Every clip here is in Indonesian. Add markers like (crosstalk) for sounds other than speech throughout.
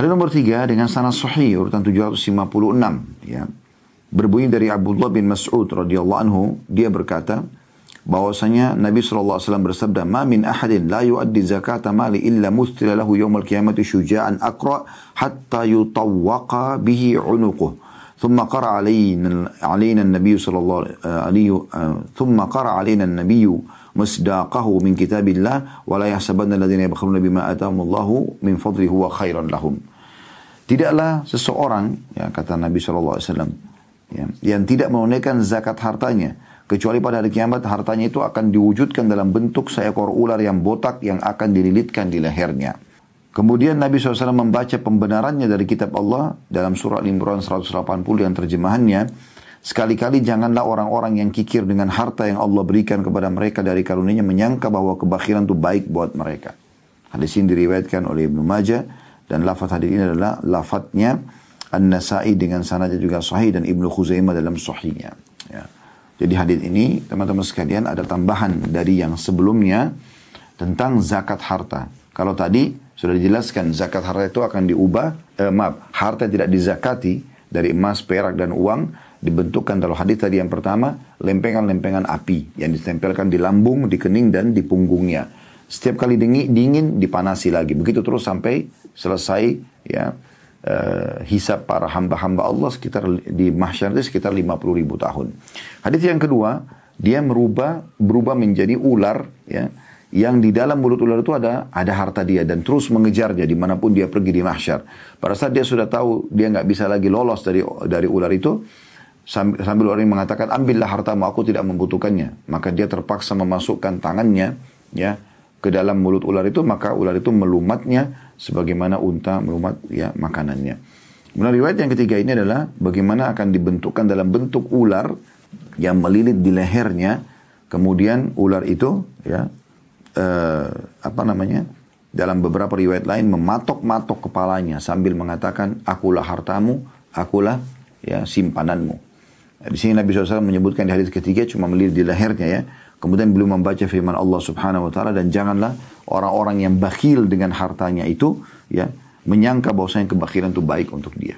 Hadis nomor tiga dengan sanad sahih urutan 756 ya. Berbunyi dari Abdullah bin Mas'ud radhiyallahu anhu dia berkata bahwasanya Nabi SAW bersabda ma min ahadin la yuaddi zakata mali illa mustila lahu yawmal qiyamati syuja'an aqra hatta yutawwaqa bihi unuquh ثم قرأ علينا علينا النبي صلى الله عليه ثم قرأ علينا النبي misdaqahu min kitabillah wa la yahsabanna alladziina yabkhuluna bima ataahumullahu min fadli huwa khairan lahum. Tidaklah seseorang, ya, kata Nabi SAW, ya, yang tidak menunaikan zakat hartanya, kecuali pada hari kiamat hartanya itu akan diwujudkan dalam bentuk seekor ular yang botak yang akan dililitkan di lehernya. Kemudian Nabi SAW membaca pembenarannya dari kitab Allah dalam surah Al-Imran 180 yang terjemahannya, Sekali-kali janganlah orang-orang yang kikir dengan harta yang Allah berikan kepada mereka dari karunia menyangka bahwa kebakhiran itu baik buat mereka. Hadis ini diriwayatkan oleh Ibnu Majah dan lafaz hadis ini adalah lafadznya An-Nasai dengan sanadnya juga sahih dan Ibnu Khuzaimah dalam sahihnya. Ya. Jadi hadis ini teman-teman sekalian ada tambahan dari yang sebelumnya tentang zakat harta. Kalau tadi sudah dijelaskan zakat harta itu akan diubah, eh, maaf, harta tidak dizakati dari emas, perak dan uang dibentukkan dalam hadis tadi yang pertama lempengan-lempengan api yang ditempelkan di lambung, di kening dan di punggungnya. Setiap kali dingin, dingin dipanasi lagi. Begitu terus sampai selesai ya uh, hisap para hamba-hamba Allah sekitar di mahsyar itu sekitar 50 ribu tahun. Hadis yang kedua, dia merubah berubah menjadi ular ya yang di dalam mulut ular itu ada ada harta dia dan terus mengejarnya di mana pun dia pergi di mahsyar. Pada saat dia sudah tahu dia nggak bisa lagi lolos dari dari ular itu, sambil, sambil orang ini mengatakan ambillah hartamu aku tidak membutuhkannya maka dia terpaksa memasukkan tangannya ya ke dalam mulut ular itu maka ular itu melumatnya sebagaimana unta melumat ya makanannya. Kemudian riwayat yang ketiga ini adalah bagaimana akan dibentukkan dalam bentuk ular yang melilit di lehernya. Kemudian ular itu ya eh, apa namanya dalam beberapa riwayat lain mematok-matok kepalanya sambil mengatakan akulah hartamu, akulah ya simpananmu. Di sini Nabi SAW menyebutkan di hadis ketiga cuma melilit di lehernya ya. Kemudian belum membaca firman Allah Subhanahu wa taala dan janganlah orang-orang yang bakhil dengan hartanya itu ya menyangka bahwasanya kebakhilan itu baik untuk dia.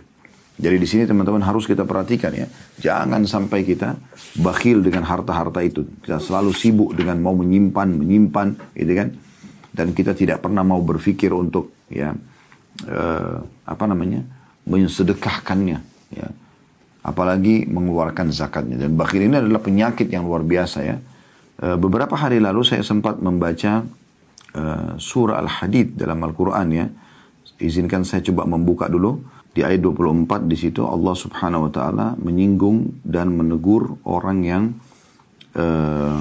Jadi di sini teman-teman harus kita perhatikan ya. Jangan sampai kita bakhil dengan harta-harta itu. Kita selalu sibuk dengan mau menyimpan, menyimpan gitu kan. Dan kita tidak pernah mau berpikir untuk ya uh, apa namanya? mensedekahkannya ya. Apalagi mengeluarkan zakatnya. Dan bakhil ini adalah penyakit yang luar biasa ya Eh, beberapa hari lalu saya sempat membaca uh, surah Al-Hadid dalam Al-Quran ya. Izinkan saya coba membuka dulu. Di ayat 24 di situ Allah subhanahu wa ta'ala menyinggung dan menegur orang yang uh,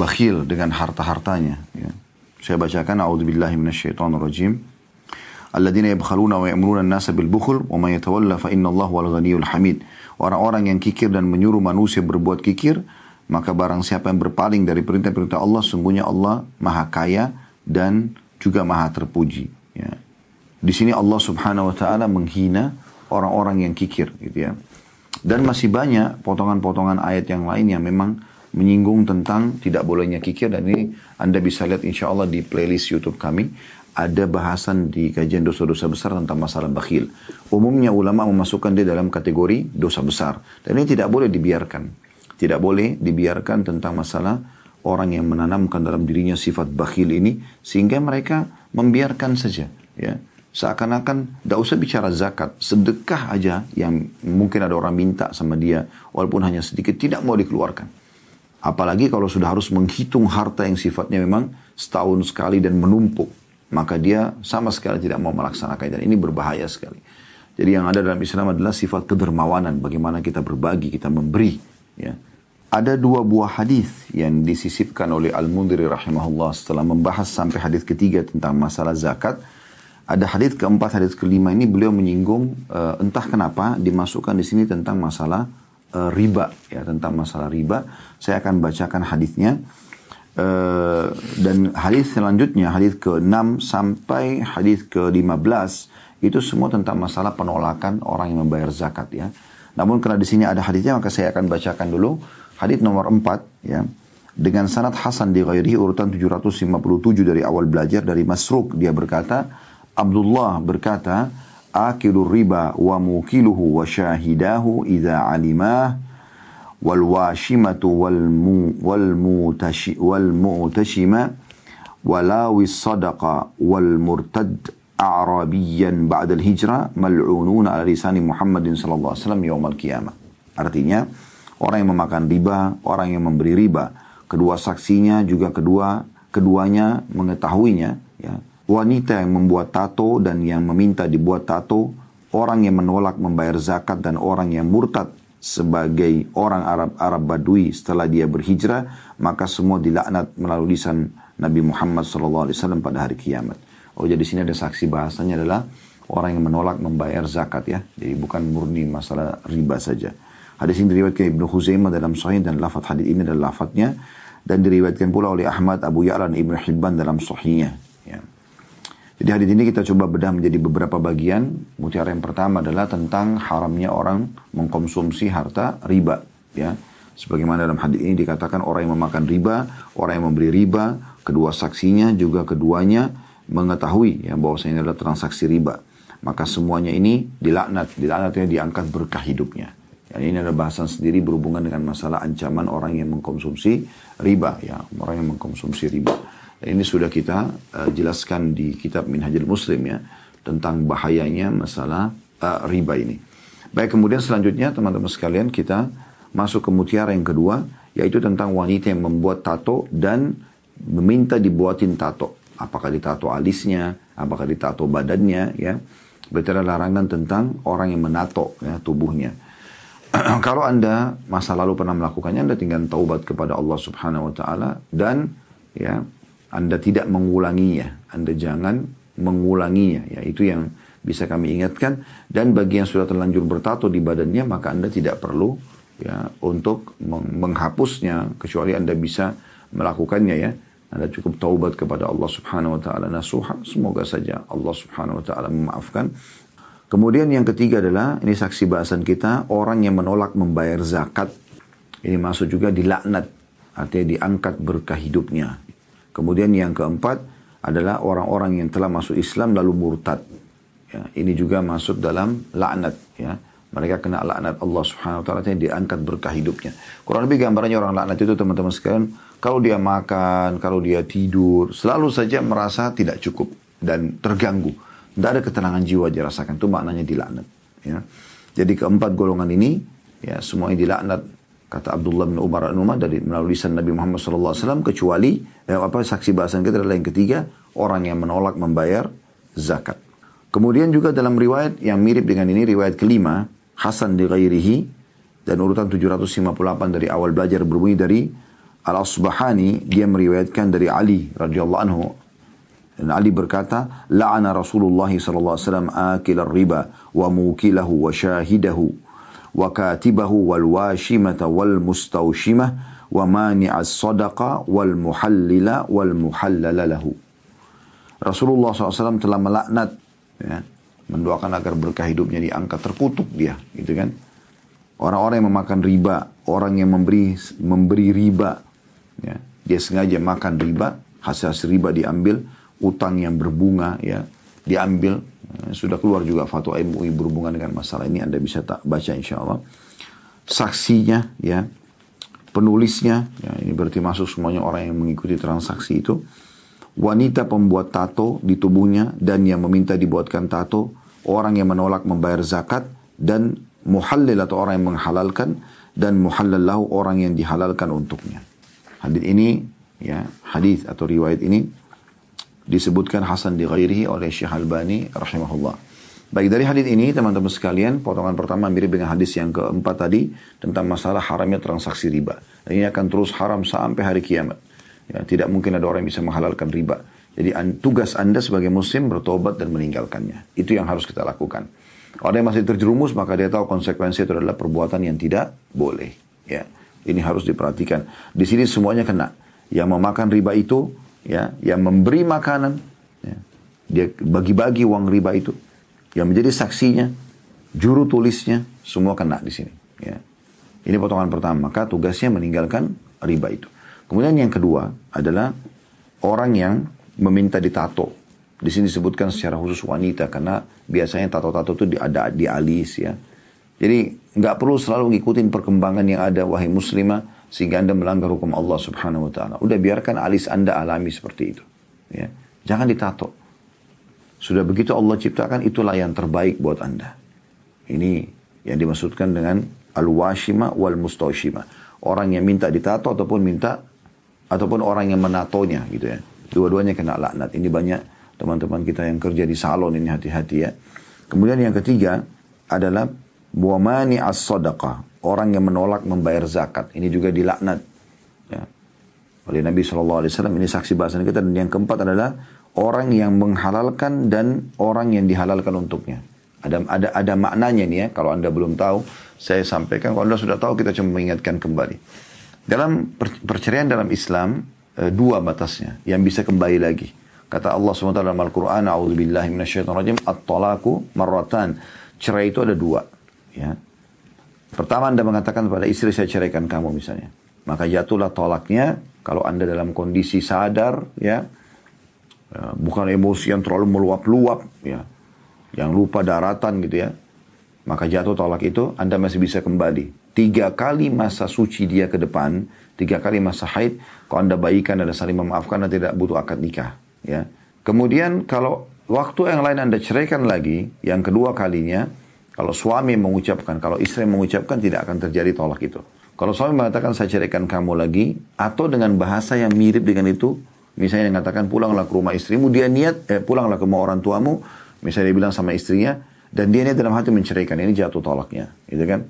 bakhil dengan harta-hartanya. Ya. Saya bacakan, A'udzubillahi minasyaitonirrajim. Alladzina yabkhaluna wa ya'muruna an-nasa bil bukhl wa man yatawalla fa inna Allah wal ghaniyul hamid. Orang-orang yang kikir dan menyuruh manusia berbuat kikir, maka barang siapa yang berpaling dari perintah-perintah Allah, sungguhnya Allah maha kaya dan juga maha terpuji. Ya. Di sini Allah subhanahu wa ta'ala menghina orang-orang yang kikir gitu ya. Dan masih banyak potongan-potongan ayat yang lain yang memang menyinggung tentang tidak bolehnya kikir dan ini Anda bisa lihat insya Allah di playlist YouTube kami ada bahasan di kajian dosa-dosa besar tentang masalah bakhil. Umumnya ulama memasukkan dia dalam kategori dosa besar dan ini tidak boleh dibiarkan. Tidak boleh dibiarkan tentang masalah orang yang menanamkan dalam dirinya sifat bakhil ini sehingga mereka membiarkan saja ya seakan-akan tidak usah bicara zakat sedekah aja yang mungkin ada orang minta sama dia walaupun hanya sedikit tidak mau dikeluarkan. Apalagi kalau sudah harus menghitung harta yang sifatnya memang setahun sekali dan menumpuk maka dia sama sekali tidak mau melaksanakan dan ini berbahaya sekali. Jadi yang ada dalam Islam adalah sifat kedermawanan bagaimana kita berbagi kita memberi ya. Ada dua buah hadis yang disisipkan oleh Al-Mundiri rahimahullah setelah membahas sampai hadis ketiga tentang masalah zakat. Ada hadis keempat, hadis kelima ini beliau menyinggung uh, entah kenapa dimasukkan di sini tentang masalah uh, riba ya tentang masalah riba. Saya akan bacakan hadisnya. Uh, dan hadis selanjutnya hadis ke-6 sampai hadis ke-15 itu semua tentang masalah penolakan orang yang membayar zakat ya. Namun karena di sini ada hadisnya maka saya akan bacakan dulu Hadis nomor 4 ya. Dengan sanad Hasan di ghairi urutan 757 dari awal belajar dari Masruk dia berkata, Abdullah berkata, akilur riba wa mukiluhu wa syahidahu idha alimah wal washimatu wal mu wal mutashi wal mu'tashima walawi sadaqa wal murtad a'rabiyan ba'da al-hijrah mal'ununa ala lisani Muhammadin sallallahu alaihi wasallam yaumil qiyamah. Artinya, orang yang memakan riba, orang yang memberi riba, kedua saksinya juga kedua keduanya mengetahuinya, ya. Wanita yang membuat tato dan yang meminta dibuat tato, orang yang menolak membayar zakat dan orang yang murtad sebagai orang Arab Arab Badui setelah dia berhijrah, maka semua dilaknat melalui lisan Nabi Muhammad SAW pada hari kiamat. Oh jadi sini ada saksi bahasanya adalah orang yang menolak membayar zakat ya. Jadi bukan murni masalah riba saja. Hadis ini diriwayatkan Ibnu Huzaimah dalam Sahih dan lafaz hadis ini adalah lafaznya dan diriwayatkan pula oleh Ahmad Abu Ya'la dan Ibnu Hibban dalam Sahihnya. Jadi hadis ini kita coba bedah menjadi beberapa bagian. Mutiara yang pertama adalah tentang haramnya orang mengkonsumsi harta riba. Ya. Sebagaimana dalam hadis ini dikatakan orang yang memakan riba, orang yang memberi riba, kedua saksinya juga keduanya mengetahui ya bahwa ini adalah transaksi riba. Maka semuanya ini dilaknat, dilaknatnya diangkat berkah hidupnya. Dan ini ada bahasan sendiri berhubungan dengan masalah ancaman orang yang mengkonsumsi riba, ya, orang yang mengkonsumsi riba. Ini sudah kita uh, jelaskan di kitab Minhajul Muslim ya, tentang bahayanya masalah uh, riba ini. Baik, kemudian selanjutnya teman-teman sekalian kita masuk ke mutiara yang kedua, yaitu tentang wanita yang membuat tato dan meminta dibuatin tato. Apakah ditato alisnya, apakah ditato badannya, ya. Berarti larangan tentang orang yang menato ya, tubuhnya. (clears throat) kalau Anda masa lalu pernah melakukannya, Anda tinggal taubat kepada Allah Subhanahu wa taala dan ya Anda tidak mengulanginya. Anda jangan mengulanginya. Ya, itu yang bisa kami ingatkan dan bagi yang sudah terlanjur bertato di badannya maka Anda tidak perlu ya untuk menghapusnya kecuali Anda bisa melakukannya ya. Anda cukup taubat kepada Allah Subhanahu wa taala nasuha. Semoga saja Allah Subhanahu wa taala memaafkan Kemudian yang ketiga adalah, ini saksi bahasan kita, orang yang menolak membayar zakat. Ini masuk juga dilaknat, artinya diangkat berkah hidupnya. Kemudian yang keempat adalah orang-orang yang telah masuk Islam lalu murtad. Ya, ini juga masuk dalam laknat. Ya. Mereka kena laknat Allah subhanahu wa ta'ala yang diangkat berkah hidupnya. Kurang lebih gambarannya orang laknat itu teman-teman sekalian, kalau dia makan, kalau dia tidur, selalu saja merasa tidak cukup dan terganggu tidak ada ketenangan jiwa dirasakan. Itu maknanya dilaknat. Ya. Jadi keempat golongan ini, ya semuanya dilaknat. Kata Abdullah bin Umar al Umar dari melalui lisan Nabi Muhammad SAW kecuali eh, apa saksi bahasan kita adalah yang ketiga orang yang menolak membayar zakat. Kemudian juga dalam riwayat yang mirip dengan ini riwayat kelima Hasan di dan urutan 758 dari awal belajar berbunyi dari Al-Asbahani dia meriwayatkan dari Ali radhiyallahu anhu dan Ali berkata, La'ana Rasulullah sallallahu alaihi wasallam akil riba wa mukilahu wa syahidahu wal washimata wal mustawshimah wa mani'as sadaqa wal muhallila wal muhallala lahu. Rasulullah SAW telah melaknat ya, mendoakan agar berkah hidupnya diangkat terkutuk dia gitu kan orang-orang yang memakan riba orang yang memberi memberi riba ya, dia sengaja makan riba hasil hasil riba diambil utang yang berbunga ya diambil sudah keluar juga fatwa MUI berhubungan dengan masalah ini. Anda bisa tak baca insya Allah saksinya ya. Penulisnya ya ini berarti masuk semuanya orang yang mengikuti transaksi itu. Wanita pembuat tato di tubuhnya dan yang meminta dibuatkan tato. Orang yang menolak membayar zakat dan muhallil atau orang yang menghalalkan dan muhallallahu orang yang dihalalkan untuknya. Hadis ini ya hadis atau riwayat ini disebutkan Hasan di ghairihi oleh Syekh Albani rahimahullah. Baik dari hadis ini teman-teman sekalian, potongan pertama mirip dengan hadis yang keempat tadi tentang masalah haramnya transaksi riba. Dan ini akan terus haram sampai hari kiamat. Ya, tidak mungkin ada orang yang bisa menghalalkan riba. Jadi tugas Anda sebagai muslim bertobat dan meninggalkannya. Itu yang harus kita lakukan. Ada yang masih terjerumus maka dia tahu konsekuensi itu adalah perbuatan yang tidak boleh. Ya, ini harus diperhatikan. Di sini semuanya kena. Yang memakan riba itu ya yang memberi makanan ya, dia bagi-bagi uang riba itu. Yang menjadi saksinya juru tulisnya semua kena di sini ya. Ini potongan pertama. Maka tugasnya meninggalkan riba itu. Kemudian yang kedua adalah orang yang meminta ditato. Di sini disebutkan secara khusus wanita karena biasanya tato-tato itu ada di alis ya. Jadi nggak perlu selalu ngikutin perkembangan yang ada wahai muslimah sehingga anda melanggar hukum Allah subhanahu wa ta'ala. Udah biarkan alis anda alami seperti itu. Ya. Jangan ditato. Sudah begitu Allah ciptakan itulah yang terbaik buat anda. Ini yang dimaksudkan dengan al-washima wal mustawshima. Orang yang minta ditato ataupun minta ataupun orang yang menatonya gitu ya. Dua-duanya kena laknat. Ini banyak teman-teman kita yang kerja di salon ini hati-hati ya. Kemudian yang ketiga adalah buamani as-sadaqah. Orang yang menolak membayar zakat. Ini juga dilaknat. Ya. Oleh Nabi SAW. Ini saksi bahasan kita. Dan yang keempat adalah orang yang menghalalkan dan orang yang dihalalkan untuknya. Ada ada ada maknanya nih ya. Kalau anda belum tahu, saya sampaikan. Kalau anda sudah tahu, kita cuma mengingatkan kembali. Dalam perceraian dalam Islam, eh, dua batasnya yang bisa kembali lagi. Kata Allah SWT dalam Al-Quran, A'udzubillahi rajim, At-talaku marratan. Cerai itu ada dua. Ya. Pertama Anda mengatakan pada istri saya ceraikan kamu misalnya. Maka jatuhlah tolaknya kalau Anda dalam kondisi sadar ya. ya bukan emosi yang terlalu meluap-luap ya. Yang lupa daratan gitu ya. Maka jatuh tolak itu Anda masih bisa kembali. Tiga kali masa suci dia ke depan, tiga kali masa haid, kalau Anda baikkan dan saling memaafkan dan tidak butuh akad nikah. Ya. Kemudian kalau waktu yang lain Anda ceraikan lagi, yang kedua kalinya, kalau suami mengucapkan, kalau istri mengucapkan tidak akan terjadi tolak itu. Kalau suami mengatakan saya ceraikan kamu lagi, atau dengan bahasa yang mirip dengan itu, misalnya mengatakan pulanglah ke rumah istrimu, dia niat, eh, pulanglah ke rumah orang tuamu, misalnya dia bilang sama istrinya, dan dia niat dalam hati menceraikan, ini jatuh tolaknya, gitu kan?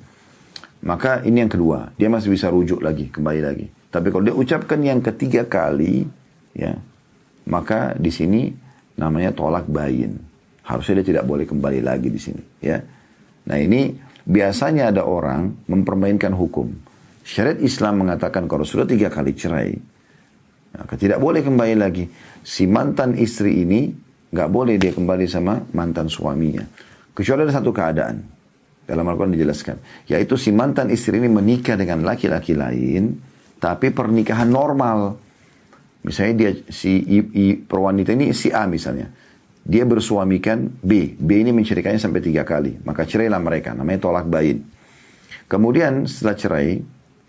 Maka ini yang kedua, dia masih bisa rujuk lagi, kembali lagi. Tapi kalau dia ucapkan yang ketiga kali, ya, maka di sini namanya tolak bayin. Harusnya dia tidak boleh kembali lagi di sini, ya. Nah ini biasanya ada orang mempermainkan hukum. Syariat Islam mengatakan kalau sudah tiga kali cerai, maka tidak boleh kembali lagi. Si mantan istri ini nggak boleh dia kembali sama mantan suaminya. Kecuali ada satu keadaan. Dalam Al-Quran dijelaskan. Yaitu si mantan istri ini menikah dengan laki-laki lain, tapi pernikahan normal. Misalnya dia si i, i, perwanita ini si A misalnya. Dia bersuamikan B. B ini menceraikannya sampai tiga kali. Maka cerailah mereka. Namanya tolak bain. Kemudian setelah cerai,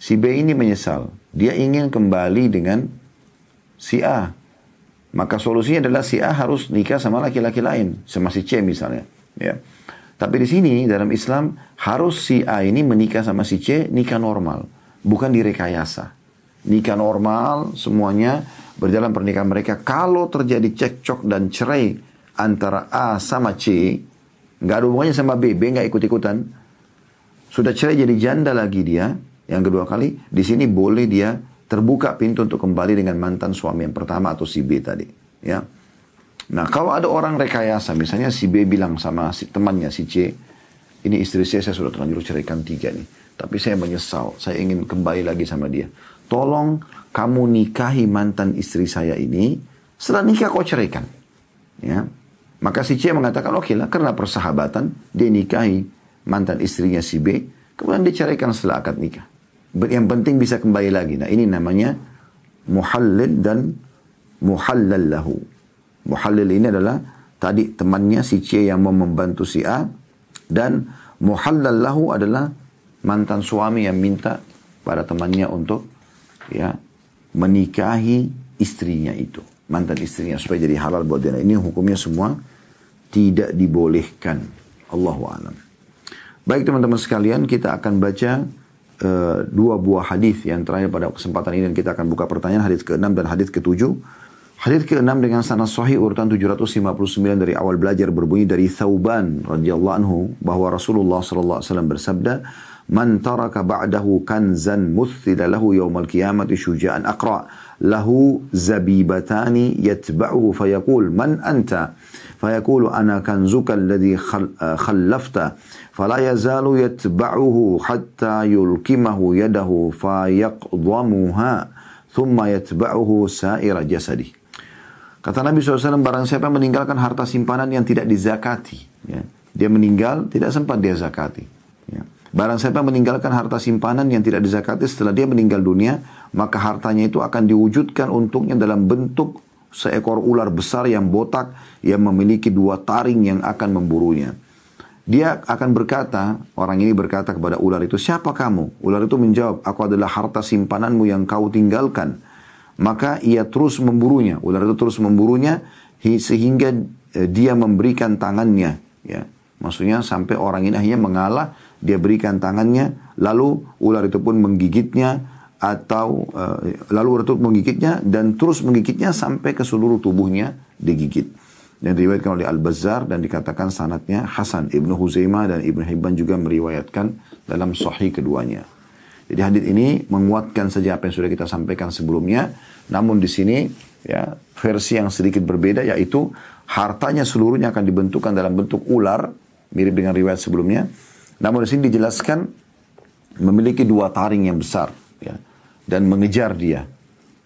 si B ini menyesal. Dia ingin kembali dengan si A. Maka solusinya adalah si A harus nikah sama laki-laki lain. Sama si C misalnya. Ya. Tapi di sini dalam Islam harus si A ini menikah sama si C nikah normal. Bukan direkayasa. Nikah normal semuanya berjalan pernikahan mereka. Kalau terjadi cekcok dan cerai antara A sama C, nggak ada hubungannya sama B, B nggak ikut-ikutan. Sudah cerai jadi janda lagi dia, yang kedua kali, di sini boleh dia terbuka pintu untuk kembali dengan mantan suami yang pertama atau si B tadi. Ya. Nah kalau ada orang rekayasa, misalnya si B bilang sama si temannya si C, ini istri saya, saya sudah terlanjur ceraikan tiga nih. Tapi saya menyesal, saya ingin kembali lagi sama dia. Tolong kamu nikahi mantan istri saya ini, setelah nikah kau ceraikan. Ya. Maka si C mengatakan, oke okay lah, karena persahabatan, dia nikahi mantan istrinya si B, kemudian dia ceraikan setelah akad nikah. Yang penting bisa kembali lagi. Nah ini namanya muhallil dan muhallal lahu. Muhallil ini adalah tadi temannya si C yang mau membantu si A, dan muhallal lahu adalah mantan suami yang minta pada temannya untuk ya menikahi istrinya itu mantan istrinya supaya jadi halal buat dia. Ini hukumnya semua tidak dibolehkan. Allahu alam. Baik teman-teman sekalian, kita akan baca uh, dua buah hadis yang terakhir pada kesempatan ini dan kita akan buka pertanyaan hadis ke-6 dan hadis ke-7. Hadis ke-6 dengan sanad sahih urutan 759 dari awal belajar berbunyi dari Thauban radhiyallahu anhu bahwa Rasulullah sallallahu alaihi wasallam bersabda, "Man taraka ba'dahu kanzan muthila lahu yaumal qiyamati syuja'an aqra' lahu zabibatani yatba'uhu fayaqul man anta?" فيقول أنا كنزك الذي خلفت فلا يزال يتبعه حتى يلكمه يده فيقضمها ثم يتبعه سائر جسده Kata Nabi SAW, barang siapa meninggalkan harta simpanan yang tidak dizakati. Ya. Dia meninggal, tidak sempat dia zakati. Ya. Barang siapa meninggalkan harta simpanan yang tidak dizakati setelah dia meninggal dunia, maka hartanya itu akan diwujudkan untuknya dalam bentuk seekor ular besar yang botak yang memiliki dua taring yang akan memburunya. Dia akan berkata, orang ini berkata kepada ular itu, siapa kamu? Ular itu menjawab, aku adalah harta simpananmu yang kau tinggalkan. Maka ia terus memburunya. Ular itu terus memburunya sehingga eh, dia memberikan tangannya. Ya, Maksudnya sampai orang ini akhirnya mengalah, dia berikan tangannya, lalu ular itu pun menggigitnya, atau uh, lalu ular menggigitnya dan terus menggigitnya sampai ke seluruh tubuhnya digigit. Dan diriwayatkan oleh Al-Bazzar dan dikatakan sanatnya Hasan Ibnu Huzaimah dan Ibnu Hibban juga meriwayatkan dalam sahih keduanya. Jadi hadis ini menguatkan saja apa yang sudah kita sampaikan sebelumnya. Namun di sini ya versi yang sedikit berbeda yaitu hartanya seluruhnya akan dibentukkan dalam bentuk ular mirip dengan riwayat sebelumnya. Namun di sini dijelaskan memiliki dua taring yang besar ya dan mengejar dia.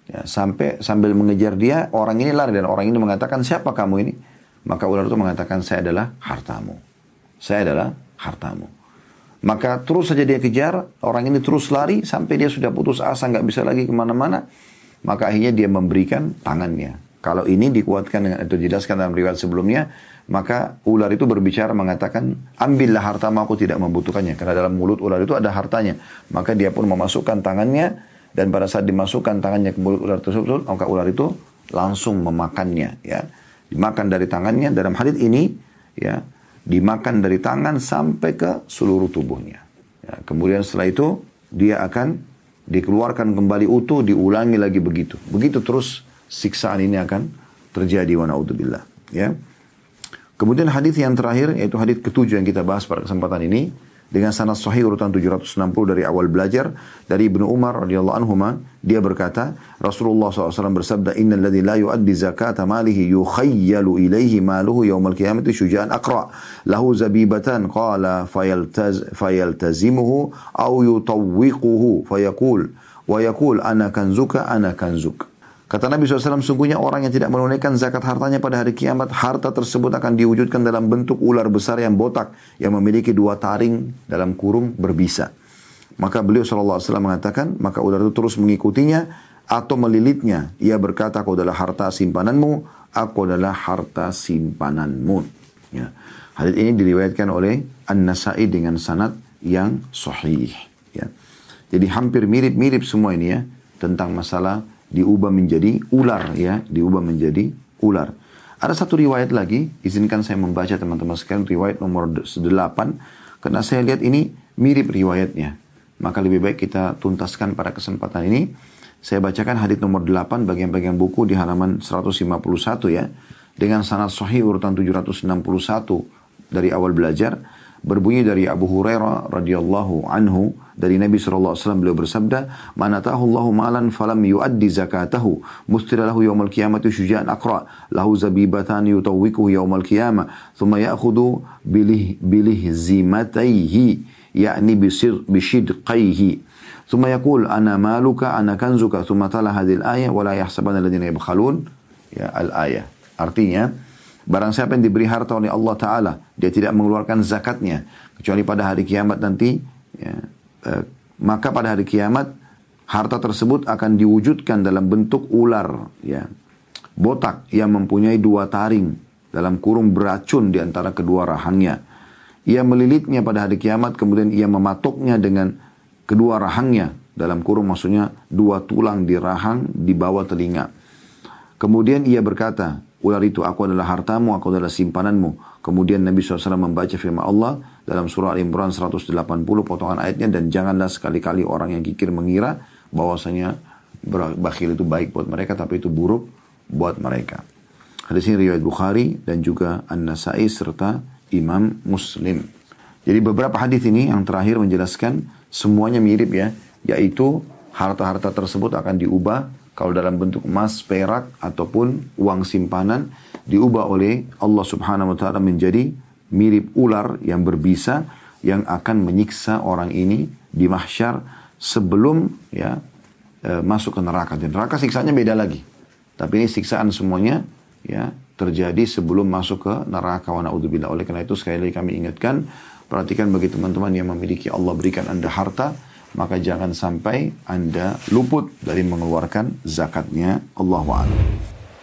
Ya, sampai sambil mengejar dia, orang ini lari dan orang ini mengatakan, siapa kamu ini? Maka ular itu mengatakan, saya adalah hartamu. Saya adalah hartamu. Maka terus saja dia kejar, orang ini terus lari sampai dia sudah putus asa, nggak bisa lagi ke mana-mana. Maka akhirnya dia memberikan tangannya. Kalau ini dikuatkan dengan itu dijelaskan dalam riwayat sebelumnya, maka ular itu berbicara mengatakan, ambillah hartamu aku tidak membutuhkannya. Karena dalam mulut ular itu ada hartanya. Maka dia pun memasukkan tangannya, dan pada saat dimasukkan tangannya ke mulut ular tersebut, maka ular itu langsung memakannya. Ya, dimakan dari tangannya. Dalam hadis ini, ya, dimakan dari tangan sampai ke seluruh tubuhnya. Ya, kemudian setelah itu dia akan dikeluarkan kembali utuh, diulangi lagi begitu. Begitu terus siksaan ini akan terjadi wa naudzubillah. Ya. Kemudian hadis yang terakhir yaitu hadis ketujuh yang kita bahas pada kesempatan ini dengan sanad sahih urutan 760 dari awal belajar dari Ibnu Umar radhiyallahu anhu dia berkata Rasulullah SAW bersabda innal ladzi la yuaddi zakata malihi yukhayyalu ilaihi maluhu yaumal qiyamati syuja'an aqra. Lahu zabibatan qala fayaltaz fayaltazimuhu aw yutawwiquhu fayaqul wa yaqul ana kanzuka ana kanzuk Kata Nabi SAW, sungguhnya orang yang tidak menunaikan zakat hartanya pada hari kiamat, harta tersebut akan diwujudkan dalam bentuk ular besar yang botak, yang memiliki dua taring dalam kurung berbisa. Maka beliau SAW mengatakan, maka ular itu terus mengikutinya atau melilitnya. Ia berkata, aku adalah harta simpananmu, aku adalah harta simpananmu. Ya. Ini diriwayatkan oleh An-Nasai dengan sanad yang sahih. Ya. Jadi hampir mirip-mirip semua ini ya, tentang masalah diubah menjadi ular ya, diubah menjadi ular. Ada satu riwayat lagi, izinkan saya membaca teman-teman sekalian riwayat nomor 8 karena saya lihat ini mirip riwayatnya. Maka lebih baik kita tuntaskan pada kesempatan ini. Saya bacakan hadis nomor 8 bagian-bagian buku di halaman 151 ya. Dengan sanad sahih urutan 761 dari awal belajar berbunyi dari Abu Hurairah radhiyallahu anhu dari Nabi SAW beliau bersabda man atahu Allahu malan falam yuaddi zakatahu mustira lahu yawmal qiyamati syuja'an aqra lahu zabibatan yutawwiquhu yawmal qiyamah thumma ya'khudhu bilih bilih zimataihi yakni bisir bishidqaihi ثم يقول أنا مالك أنا كنزك ثم تلا هذه الآية ولا يحسبن الذين يبخلون ya al-ayah artinya Barang siapa yang diberi harta oleh Allah Ta'ala, dia tidak mengeluarkan zakatnya. Kecuali pada hari kiamat nanti, ya, eh, maka pada hari kiamat, harta tersebut akan diwujudkan dalam bentuk ular. ya Botak yang mempunyai dua taring dalam kurung beracun di antara kedua rahangnya. Ia melilitnya pada hari kiamat, kemudian ia mematuknya dengan kedua rahangnya. Dalam kurung maksudnya dua tulang di rahang di bawah telinga. Kemudian ia berkata, ular itu, aku adalah hartamu, aku adalah simpananmu. Kemudian Nabi SAW membaca firman Allah dalam surah Al-Imran 180 potongan ayatnya dan janganlah sekali-kali orang yang kikir mengira bahwasanya bakhil itu baik buat mereka tapi itu buruk buat mereka. Hadis ini riwayat Bukhari dan juga An-Nasai serta Imam Muslim. Jadi beberapa hadis ini yang terakhir menjelaskan semuanya mirip ya, yaitu harta-harta tersebut akan diubah kalau dalam bentuk emas, perak ataupun uang simpanan diubah oleh Allah Subhanahu wa taala menjadi mirip ular yang berbisa yang akan menyiksa orang ini di mahsyar sebelum ya e, masuk ke neraka. Dan neraka siksanya beda lagi. Tapi ini siksaan semuanya ya terjadi sebelum masuk ke neraka wa naudzubillah. Oleh karena itu sekali lagi kami ingatkan perhatikan bagi teman-teman yang memiliki Allah berikan Anda harta maka jangan sampai Anda luput dari mengeluarkan zakatnya. Allahu a'lam.